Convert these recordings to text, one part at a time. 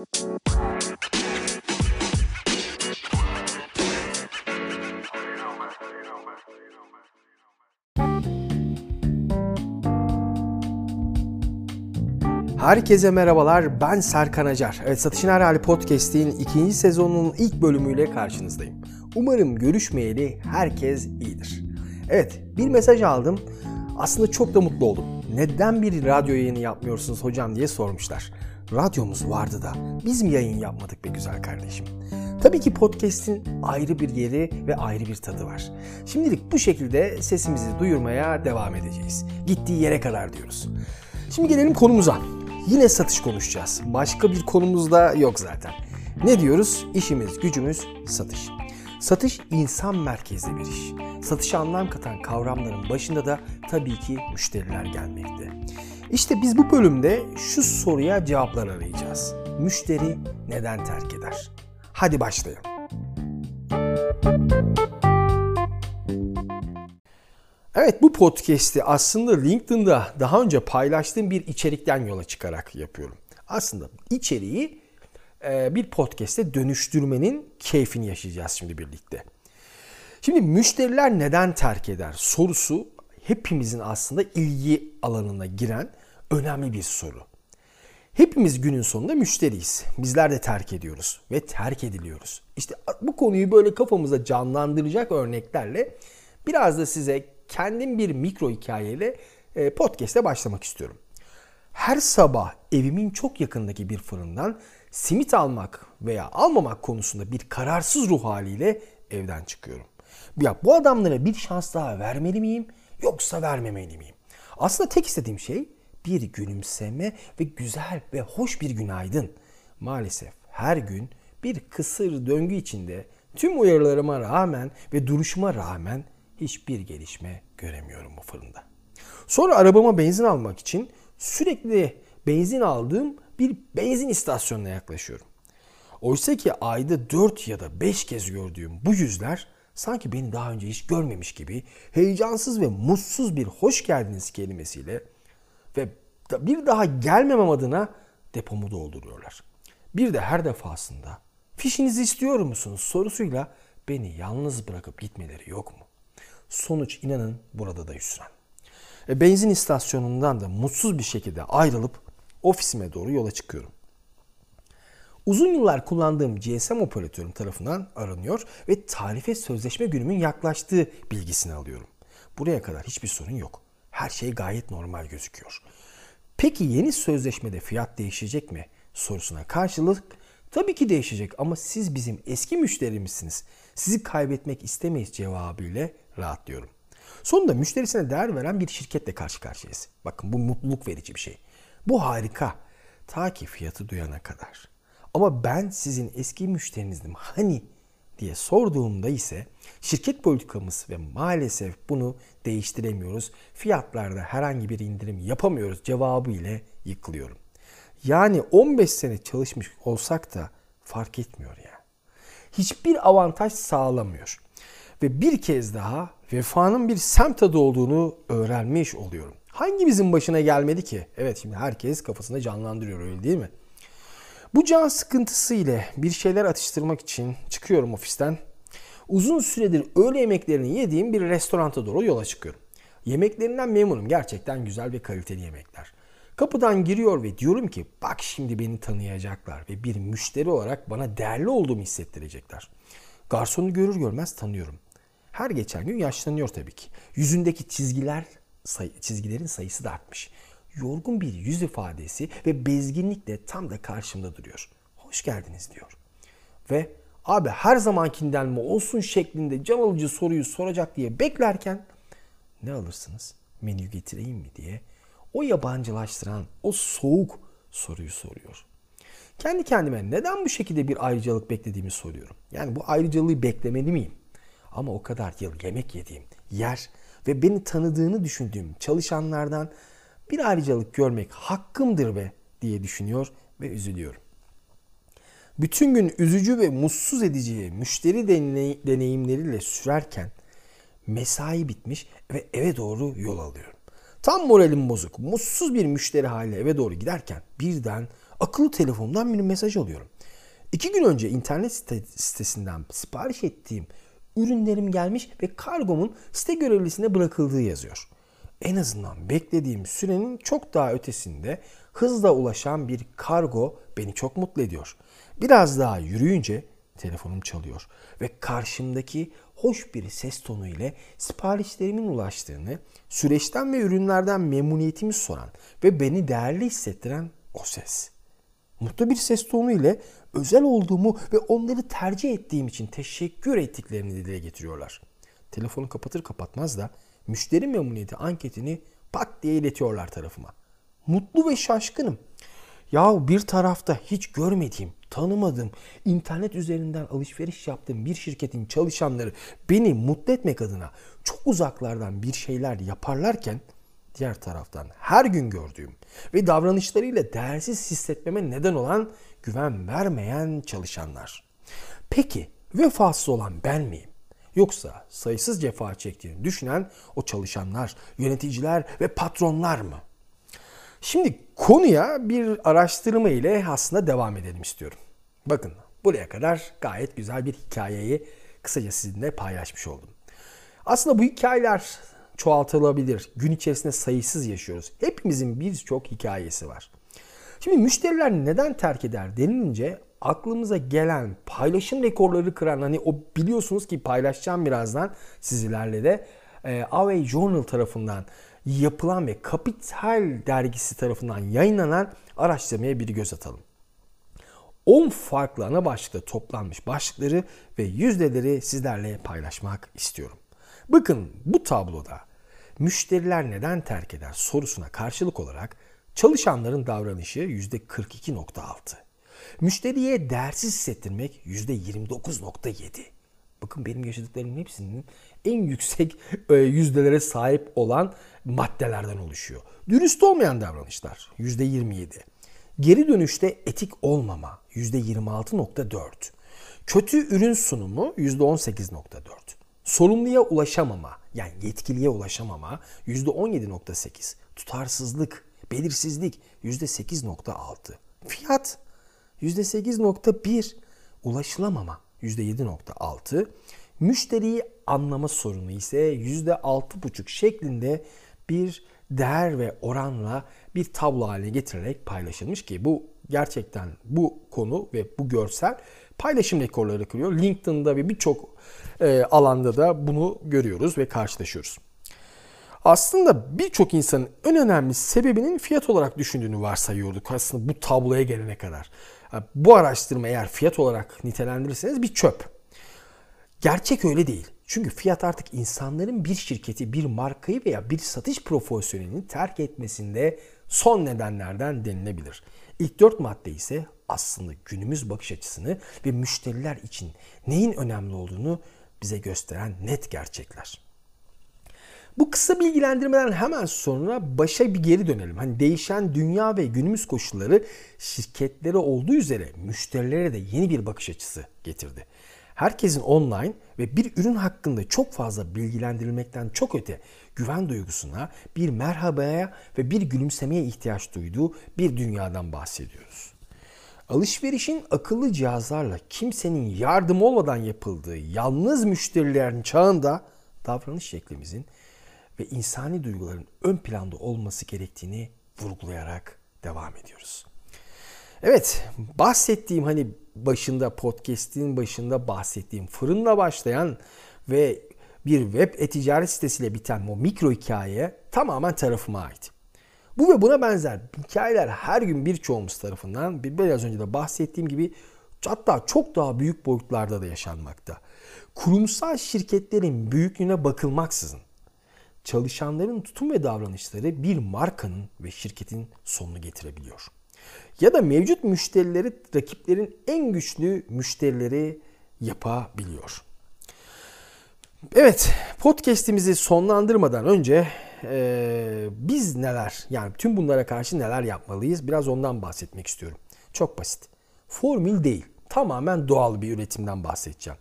Herkese merhabalar, ben Serkan Acar. Evet, Satışın Her Hali Podcast'in ikinci sezonunun ilk bölümüyle karşınızdayım. Umarım görüşmeyeli herkes iyidir. Evet, bir mesaj aldım. Aslında çok da mutlu oldum. Neden bir radyo yayını yapmıyorsunuz hocam diye sormuşlar. Radyomuz vardı da biz mi yayın yapmadık be güzel kardeşim? Tabii ki podcast'in ayrı bir yeri ve ayrı bir tadı var. Şimdilik bu şekilde sesimizi duyurmaya devam edeceğiz. Gittiği yere kadar diyoruz. Şimdi gelelim konumuza. Yine satış konuşacağız. Başka bir konumuz da yok zaten. Ne diyoruz? İşimiz, gücümüz satış. Satış insan merkezli bir iş. Satışa anlam katan kavramların başında da tabii ki müşteriler gelmekte. İşte biz bu bölümde şu soruya cevaplar arayacağız. Müşteri neden terk eder? Hadi başlayalım. Evet bu podcast'i aslında LinkedIn'da daha önce paylaştığım bir içerikten yola çıkarak yapıyorum. Aslında içeriği e, bir podcast'e dönüştürmenin keyfini yaşayacağız şimdi birlikte. Şimdi müşteriler neden terk eder sorusu hepimizin aslında ilgi alanına giren önemli bir soru. Hepimiz günün sonunda müşteriyiz. Bizler de terk ediyoruz ve terk ediliyoruz. İşte bu konuyu böyle kafamıza canlandıracak örneklerle biraz da size kendim bir mikro hikayeyle e, podcast'e başlamak istiyorum. Her sabah evimin çok yakındaki bir fırından simit almak veya almamak konusunda bir kararsız ruh haliyle evden çıkıyorum. Ya bu adamlara bir şans daha vermeli miyim yoksa vermemeli miyim? Aslında tek istediğim şey bir gülümseme ve güzel ve hoş bir günaydın. Maalesef her gün bir kısır döngü içinde tüm uyarılarıma rağmen ve duruşuma rağmen hiçbir gelişme göremiyorum bu fırında. Sonra arabama benzin almak için sürekli benzin aldığım bir benzin istasyonuna yaklaşıyorum. Oysa ki ayda 4 ya da 5 kez gördüğüm bu yüzler sanki beni daha önce hiç görmemiş gibi heyecansız ve mutsuz bir hoş geldiniz kelimesiyle ve bir daha gelmemem adına depomu dolduruyorlar. Bir de her defasında fişinizi istiyor musunuz sorusuyla beni yalnız bırakıp gitmeleri yok mu? Sonuç inanın burada da hüsran. E, benzin istasyonundan da mutsuz bir şekilde ayrılıp ofisime doğru yola çıkıyorum. Uzun yıllar kullandığım GSM operatörüm tarafından aranıyor ve tarife sözleşme günümün yaklaştığı bilgisini alıyorum. Buraya kadar hiçbir sorun yok. Her şey gayet normal gözüküyor. Peki yeni sözleşmede fiyat değişecek mi sorusuna karşılık tabii ki değişecek ama siz bizim eski müşterimizsiniz. Sizi kaybetmek istemeyiz cevabıyla rahatlıyorum. Sonunda müşterisine değer veren bir şirketle karşı karşıyayız. Bakın bu mutluluk verici bir şey. Bu harika. Ta ki fiyatı duyana kadar. Ama ben sizin eski müşterinizdim hani diye sorduğumda ise şirket politikamız ve maalesef bunu değiştiremiyoruz. Fiyatlarda herhangi bir indirim yapamıyoruz cevabı ile yıkılıyorum. Yani 15 sene çalışmış olsak da fark etmiyor ya. Hiçbir avantaj sağlamıyor. Ve bir kez daha vefanın bir semt adı olduğunu öğrenmiş oluyorum. Hangimizin başına gelmedi ki? Evet şimdi herkes kafasında canlandırıyor öyle değil mi? Bu can sıkıntısı ile bir şeyler atıştırmak için çıkıyorum ofisten. Uzun süredir öğle yemeklerini yediğim bir restoranta doğru yola çıkıyorum. Yemeklerinden memnunum. Gerçekten güzel ve kaliteli yemekler. Kapıdan giriyor ve diyorum ki bak şimdi beni tanıyacaklar ve bir müşteri olarak bana değerli olduğumu hissettirecekler. Garsonu görür görmez tanıyorum. Her geçen gün yaşlanıyor tabii ki. Yüzündeki çizgiler say çizgilerin sayısı da artmış. Yorgun bir yüz ifadesi ve bezginlikle tam da karşımda duruyor. Hoş geldiniz diyor. Ve abi her zamankinden mi olsun şeklinde can alıcı soruyu soracak diye beklerken ne alırsınız? Menü getireyim mi diye o yabancılaştıran, o soğuk soruyu soruyor. Kendi kendime neden bu şekilde bir ayrıcalık beklediğimi soruyorum. Yani bu ayrıcalığı beklemeli miyim? Ama o kadar yıl yemek yediğim yer ve beni tanıdığını düşündüğüm çalışanlardan bir ayrıcalık görmek hakkımdır ve diye düşünüyor ve üzülüyorum. Bütün gün üzücü ve mutsuz edici müşteri deneyimleriyle sürerken mesai bitmiş ve eve doğru yol alıyorum. Tam moralim bozuk, mutsuz bir müşteri haline eve doğru giderken birden akıllı telefonumdan bir mesaj alıyorum. İki gün önce internet sitesinden sipariş ettiğim ürünlerim gelmiş ve kargomun site görevlisine bırakıldığı yazıyor. En azından beklediğim sürenin çok daha ötesinde hızla ulaşan bir kargo beni çok mutlu ediyor. Biraz daha yürüyünce telefonum çalıyor ve karşımdaki hoş bir ses tonu ile siparişlerimin ulaştığını, süreçten ve ürünlerden memnuniyetimi soran ve beni değerli hissettiren o ses. Mutlu bir ses tonu ile özel olduğumu ve onları tercih ettiğim için teşekkür ettiklerini dile getiriyorlar. Telefonu kapatır kapatmaz da müşteri memnuniyeti anketini pat diye iletiyorlar tarafıma. Mutlu ve şaşkınım. Ya bir tarafta hiç görmediğim, tanımadığım, internet üzerinden alışveriş yaptığım bir şirketin çalışanları beni mutlu etmek adına çok uzaklardan bir şeyler yaparlarken diğer taraftan her gün gördüğüm ve davranışlarıyla değersiz hissetmeme neden olan güven vermeyen çalışanlar. Peki vefasız olan ben miyim? Yoksa sayısız cefa çektiğini düşünen o çalışanlar, yöneticiler ve patronlar mı? Şimdi konuya bir araştırma ile aslında devam edelim istiyorum. Bakın buraya kadar gayet güzel bir hikayeyi kısaca sizinle paylaşmış oldum. Aslında bu hikayeler çoğaltılabilir. Gün içerisinde sayısız yaşıyoruz. Hepimizin birçok hikayesi var. Şimdi müşteriler neden terk eder denilince aklımıza gelen paylaşım rekorları kıran hani o biliyorsunuz ki paylaşacağım birazdan sizlerle de e, Away Journal tarafından yapılan ve Kapital dergisi tarafından yayınlanan araştırmaya bir göz atalım. 10 farklı ana başlıkta toplanmış başlıkları ve yüzdeleri sizlerle paylaşmak istiyorum. Bakın bu tabloda müşteriler neden terk eder sorusuna karşılık olarak çalışanların davranışı %42.6. Müşteriye değersiz hissettirmek %29.7. Bakın benim yaşadıklarımın hepsinin en yüksek e, yüzdelere sahip olan maddelerden oluşuyor. Dürüst olmayan davranışlar %27. Geri dönüşte etik olmama %26.4. Kötü ürün sunumu %18.4. Sorumluya ulaşamama yani yetkiliye ulaşamama %17.8. Tutarsızlık, belirsizlik %8.6. Fiyat %8.1. Ulaşılamama %7.6. Müşteriyi anlama sorunu ise %6.5 şeklinde bir değer ve oranla bir tablo haline getirilerek paylaşılmış ki bu gerçekten bu konu ve bu görsel paylaşım rekorları kırıyor. LinkedIn'da ve birçok e, alanda da bunu görüyoruz ve karşılaşıyoruz. Aslında birçok insanın en önemli sebebinin fiyat olarak düşündüğünü varsayıyorduk aslında bu tabloya gelene kadar. Bu araştırma eğer fiyat olarak nitelendirirseniz bir çöp. Gerçek öyle değil. Çünkü fiyat artık insanların bir şirketi, bir markayı veya bir satış profesyonelini terk etmesinde son nedenlerden denilebilir. İlk dört madde ise aslında günümüz bakış açısını ve müşteriler için neyin önemli olduğunu bize gösteren net gerçekler. Bu kısa bilgilendirmeden hemen sonra başa bir geri dönelim. Hani değişen dünya ve günümüz koşulları şirketlere olduğu üzere müşterilere de yeni bir bakış açısı getirdi. Herkesin online ve bir ürün hakkında çok fazla bilgilendirilmekten çok öte güven duygusuna, bir merhabaya ve bir gülümsemeye ihtiyaç duyduğu bir dünyadan bahsediyoruz. Alışverişin akıllı cihazlarla kimsenin yardım olmadan yapıldığı yalnız müşterilerin çağında davranış şeklimizin ve insani duyguların ön planda olması gerektiğini vurgulayarak devam ediyoruz. Evet, bahsettiğim hani başında podcast'in başında bahsettiğim fırınla başlayan ve bir web e-ticaret sitesiyle biten o mikro hikaye tamamen tarafıma ait. Bu ve buna benzer hikayeler her gün birçoğumuz tarafından biraz önce de bahsettiğim gibi hatta çok daha büyük boyutlarda da yaşanmakta. Kurumsal şirketlerin büyüklüğüne bakılmaksızın çalışanların tutum ve davranışları bir markanın ve şirketin sonunu getirebiliyor. Ya da mevcut müşterileri rakiplerin en güçlü müşterileri yapabiliyor. Evet, podcast'imizi sonlandırmadan önce e, biz neler, yani tüm bunlara karşı neler yapmalıyız? Biraz ondan bahsetmek istiyorum. Çok basit. Formül değil, tamamen doğal bir üretimden bahsedeceğim.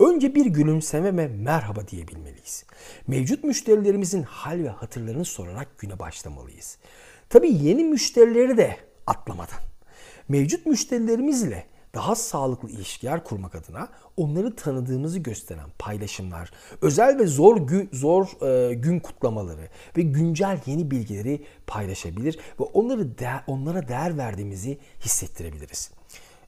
Önce bir gülümseme ve merhaba diyebilmeliyiz. Mevcut müşterilerimizin hal ve hatırlarını sorarak güne başlamalıyız. Tabii yeni müşterileri de atlamadan. Mevcut müşterilerimizle daha sağlıklı ilişkiler kurmak adına onları tanıdığımızı gösteren paylaşımlar, özel ve zor gün, zor e, gün kutlamaları ve güncel yeni bilgileri paylaşabilir ve onları de, onlara değer verdiğimizi hissettirebiliriz.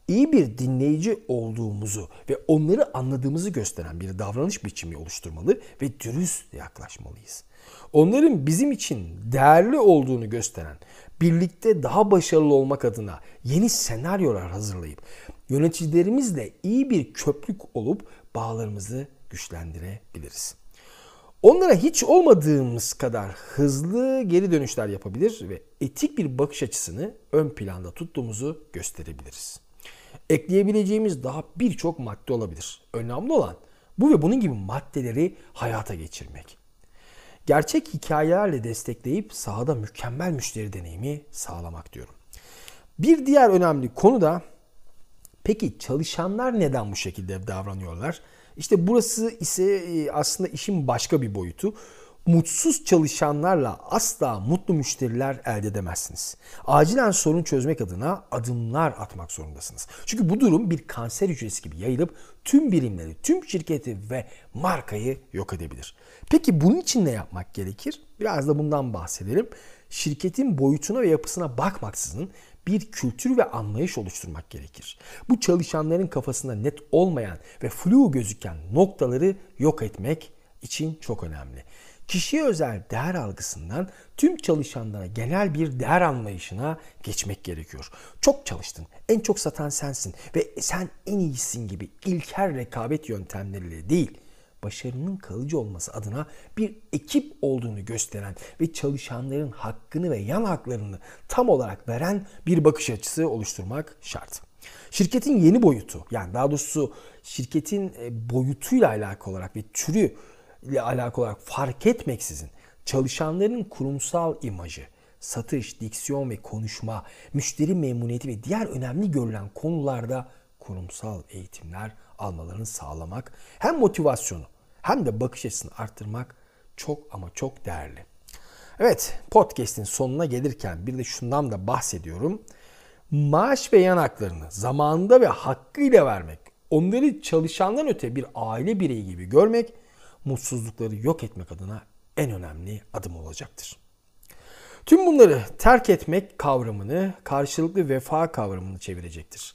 İyi bir dinleyici olduğumuzu ve onları anladığımızı gösteren bir davranış biçimi oluşturmalı ve dürüst yaklaşmalıyız. Onların bizim için değerli olduğunu gösteren, birlikte daha başarılı olmak adına yeni senaryolar hazırlayıp yöneticilerimizle iyi bir köprük olup bağlarımızı güçlendirebiliriz. Onlara hiç olmadığımız kadar hızlı geri dönüşler yapabilir ve etik bir bakış açısını ön planda tuttuğumuzu gösterebiliriz. Ekleyebileceğimiz daha birçok madde olabilir. Önemli olan bu ve bunun gibi maddeleri hayata geçirmek. Gerçek hikayelerle destekleyip sahada mükemmel müşteri deneyimi sağlamak diyorum. Bir diğer önemli konu da peki çalışanlar neden bu şekilde davranıyorlar? İşte burası ise e, aslında işin başka bir boyutu mutsuz çalışanlarla asla mutlu müşteriler elde edemezsiniz. Acilen sorun çözmek adına adımlar atmak zorundasınız. Çünkü bu durum bir kanser hücresi gibi yayılıp tüm birimleri, tüm şirketi ve markayı yok edebilir. Peki bunun için ne yapmak gerekir? Biraz da bundan bahsedelim. Şirketin boyutuna ve yapısına bakmaksızın bir kültür ve anlayış oluşturmak gerekir. Bu çalışanların kafasında net olmayan ve flu gözüken noktaları yok etmek için çok önemli kişiye özel değer algısından tüm çalışanlara genel bir değer anlayışına geçmek gerekiyor. Çok çalıştın, en çok satan sensin ve sen en iyisin gibi ilker rekabet yöntemleriyle değil, başarının kalıcı olması adına bir ekip olduğunu gösteren ve çalışanların hakkını ve yan haklarını tam olarak veren bir bakış açısı oluşturmak şart. Şirketin yeni boyutu yani daha doğrusu şirketin e, boyutuyla alakalı olarak ve türü ile alakalı olarak fark etmeksizin çalışanların kurumsal imajı, satış, diksiyon ve konuşma, müşteri memnuniyeti ve diğer önemli görülen konularda kurumsal eğitimler almalarını sağlamak hem motivasyonu hem de bakış açısını arttırmak çok ama çok değerli. Evet podcast'in sonuna gelirken bir de şundan da bahsediyorum. Maaş ve yan haklarını zamanında ve hakkıyla vermek, onları çalışandan öte bir aile bireyi gibi görmek mutsuzlukları yok etmek adına en önemli adım olacaktır. Tüm bunları terk etmek kavramını karşılıklı vefa kavramını çevirecektir.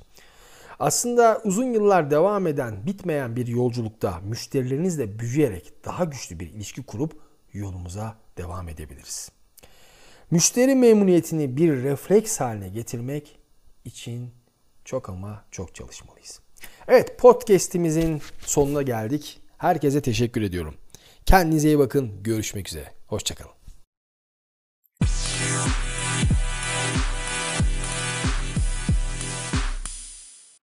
Aslında uzun yıllar devam eden, bitmeyen bir yolculukta müşterilerinizle büyüyerek daha güçlü bir ilişki kurup yolumuza devam edebiliriz. Müşteri memnuniyetini bir refleks haline getirmek için çok ama çok çalışmalıyız. Evet podcast'imizin sonuna geldik. Herkese teşekkür ediyorum. Kendinize iyi bakın. Görüşmek üzere. Hoşçakalın.